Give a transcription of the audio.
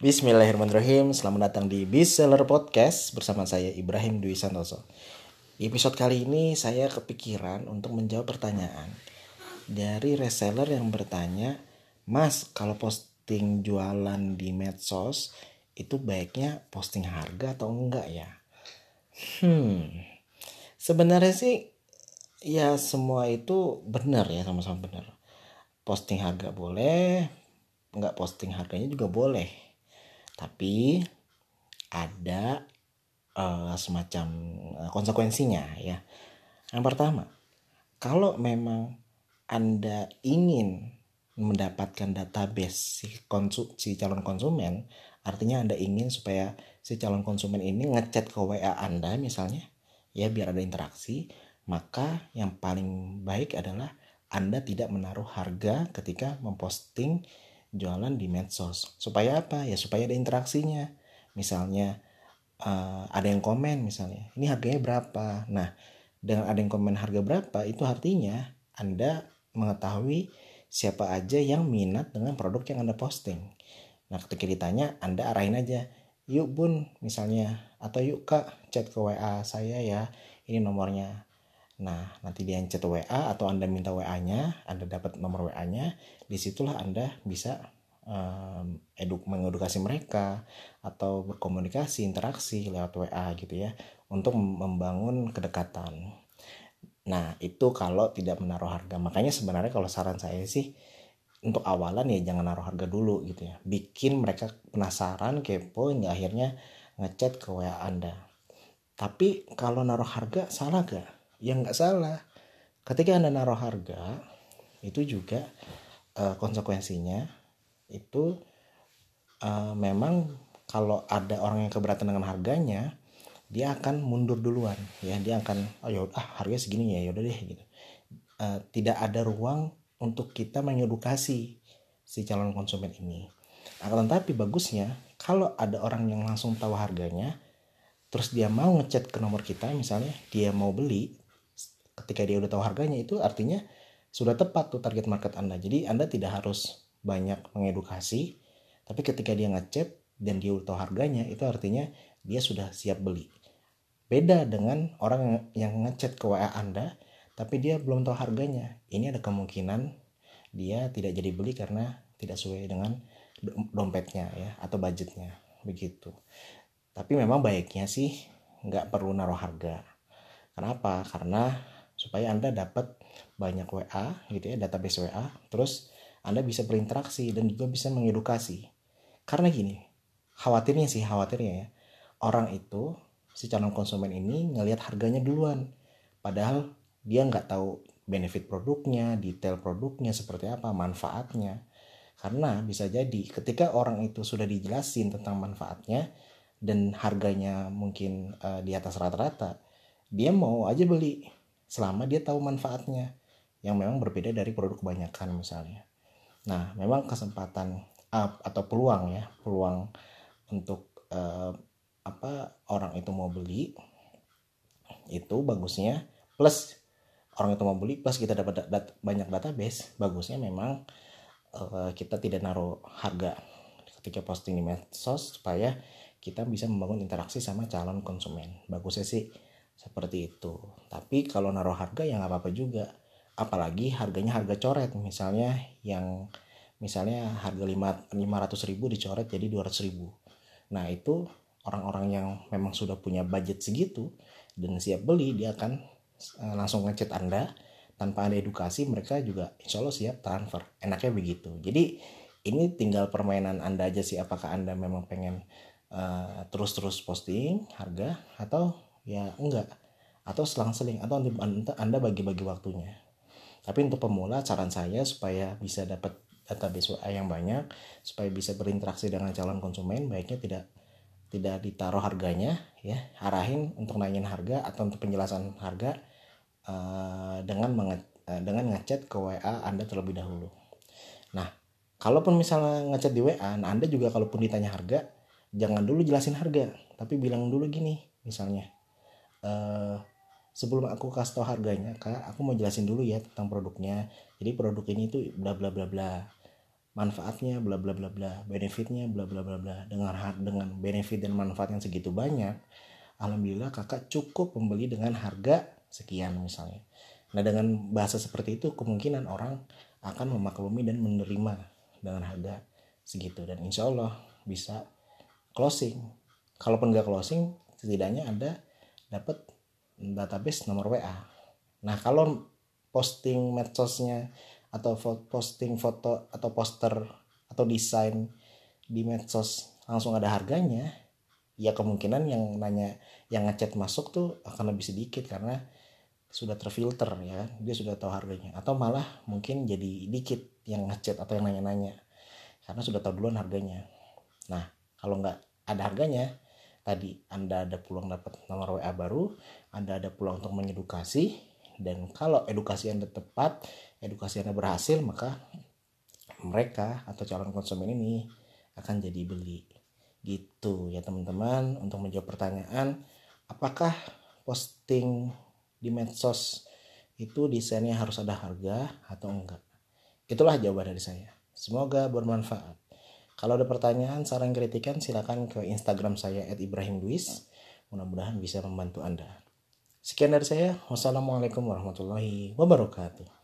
Bismillahirrahmanirrahim. Selamat datang di Bestseller Podcast Bersama saya Ibrahim Dwi Santoso. Episode kali ini saya kepikiran untuk menjawab pertanyaan Dari reseller yang bertanya Mas kalau posting jualan di medsos Itu baiknya posting harga atau enggak ya? Hmm Sebenarnya sih Ya semua itu benar ya sama-sama benar. Posting harga boleh Enggak posting harganya juga boleh tapi ada uh, semacam uh, konsekuensinya ya. Yang pertama kalau memang anda ingin mendapatkan database si, konsu, si calon konsumen artinya anda ingin supaya si calon konsumen ini ngechat ke WA anda misalnya ya biar ada interaksi maka yang paling baik adalah anda tidak menaruh harga ketika memposting jualan di medsos. Supaya apa? Ya supaya ada interaksinya. Misalnya uh, ada yang komen misalnya ini harganya berapa? Nah dengan ada yang komen harga berapa itu artinya anda mengetahui siapa aja yang minat dengan produk yang anda posting. Nah ketika ditanya anda arahin aja yuk bun misalnya atau yuk kak chat ke WA saya ya ini nomornya Nah, nanti dia chat WA atau Anda minta WA-nya, Anda dapat nomor WA-nya, di situlah Anda bisa um, eduk mengedukasi mereka atau berkomunikasi, interaksi lewat WA gitu ya, untuk membangun kedekatan. Nah, itu kalau tidak menaruh harga. Makanya sebenarnya kalau saran saya sih untuk awalan ya jangan naruh harga dulu gitu ya. Bikin mereka penasaran, kepo hingga akhirnya ngechat ke WA Anda. Tapi kalau naruh harga salah gak? Ya nggak salah. Ketika anda naruh harga itu juga uh, konsekuensinya itu uh, memang kalau ada orang yang keberatan dengan harganya dia akan mundur duluan ya. Dia akan oh ya ah harga segini ya yaudah deh gitu. Uh, tidak ada ruang untuk kita mengedukasi si calon konsumen ini. Akan tetapi bagusnya kalau ada orang yang langsung tahu harganya terus dia mau ngechat ke nomor kita misalnya dia mau beli ketika dia udah tahu harganya itu artinya sudah tepat tuh target market Anda. Jadi Anda tidak harus banyak mengedukasi, tapi ketika dia ngechat dan dia udah tahu harganya itu artinya dia sudah siap beli. Beda dengan orang yang ngechat ke WA Anda tapi dia belum tahu harganya. Ini ada kemungkinan dia tidak jadi beli karena tidak sesuai dengan dompetnya ya atau budgetnya begitu. Tapi memang baiknya sih nggak perlu naruh harga. Kenapa? Karena supaya Anda dapat banyak WA gitu ya, database WA, terus Anda bisa berinteraksi dan juga bisa mengedukasi. Karena gini, khawatirnya sih, khawatirnya ya, orang itu, si calon konsumen ini ngelihat harganya duluan. Padahal dia nggak tahu benefit produknya, detail produknya seperti apa, manfaatnya. Karena bisa jadi ketika orang itu sudah dijelasin tentang manfaatnya dan harganya mungkin uh, di atas rata-rata, dia mau aja beli selama dia tahu manfaatnya yang memang berbeda dari produk kebanyakan misalnya. Nah, memang kesempatan up atau peluang ya, peluang untuk uh, apa orang itu mau beli itu bagusnya plus orang itu mau beli plus kita dapat dat banyak database bagusnya memang uh, kita tidak naruh harga ketika posting di medsos supaya kita bisa membangun interaksi sama calon konsumen bagusnya sih seperti itu. Tapi kalau naruh harga ya nggak apa-apa juga. Apalagi harganya harga coret. Misalnya yang misalnya harga 500 ribu dicoret jadi 200 ribu. Nah itu orang-orang yang memang sudah punya budget segitu dan siap beli dia akan eh, langsung ngechat anda. Tanpa ada edukasi mereka juga insya Allah siap transfer. Enaknya begitu. Jadi ini tinggal permainan anda aja sih. Apakah anda memang pengen uh, terus-terus posting harga atau ya enggak atau selang-seling atau Anda bagi-bagi waktunya. Tapi untuk pemula saran saya supaya bisa dapat database WA yang banyak, supaya bisa berinteraksi dengan calon konsumen, baiknya tidak tidak ditaruh harganya ya, arahin untuk nanyain harga atau untuk penjelasan harga uh, dengan menge, uh, dengan ngechat ke WA Anda terlebih dahulu. Nah, kalaupun misalnya ngechat di WA, nah Anda juga kalaupun ditanya harga, jangan dulu jelasin harga, tapi bilang dulu gini, misalnya uh, sebelum aku kasih tau harganya kak aku mau jelasin dulu ya tentang produknya. Jadi produk ini tuh bla bla bla bla. Manfaatnya bla bla bla bla. Benefitnya bla bla bla bla. Dengan dengan benefit dan manfaat yang segitu banyak alhamdulillah kakak cukup membeli dengan harga sekian misalnya. Nah dengan bahasa seperti itu kemungkinan orang akan memaklumi dan menerima dengan harga segitu. Dan insya Allah bisa closing. Kalaupun gak closing setidaknya ada dapat database nomor WA nah kalau posting medsosnya atau posting foto atau poster atau desain di medsos langsung ada harganya ya kemungkinan yang nanya yang ngechat masuk tuh akan lebih sedikit karena sudah terfilter ya dia sudah tahu harganya. Atau malah mungkin jadi dikit yang ngechat atau yang nanya-nanya karena sudah tahu duluan harganya. Nah kalau nggak ada harganya tadi anda ada peluang dapat nomor WA baru anda ada peluang untuk mengedukasi dan kalau edukasi anda tepat edukasi Anda berhasil maka mereka atau calon konsumen ini akan jadi beli. Gitu ya teman-teman. Untuk menjawab pertanyaan apakah posting di medsos itu desainnya harus ada harga atau enggak? Itulah jawaban dari saya. Semoga bermanfaat kalau ada pertanyaan saran kritikan silakan ke instagram saya @ibrahimduis mudah-mudahan bisa membantu anda. Sekian dari saya. Wassalamualaikum warahmatullahi wabarakatuh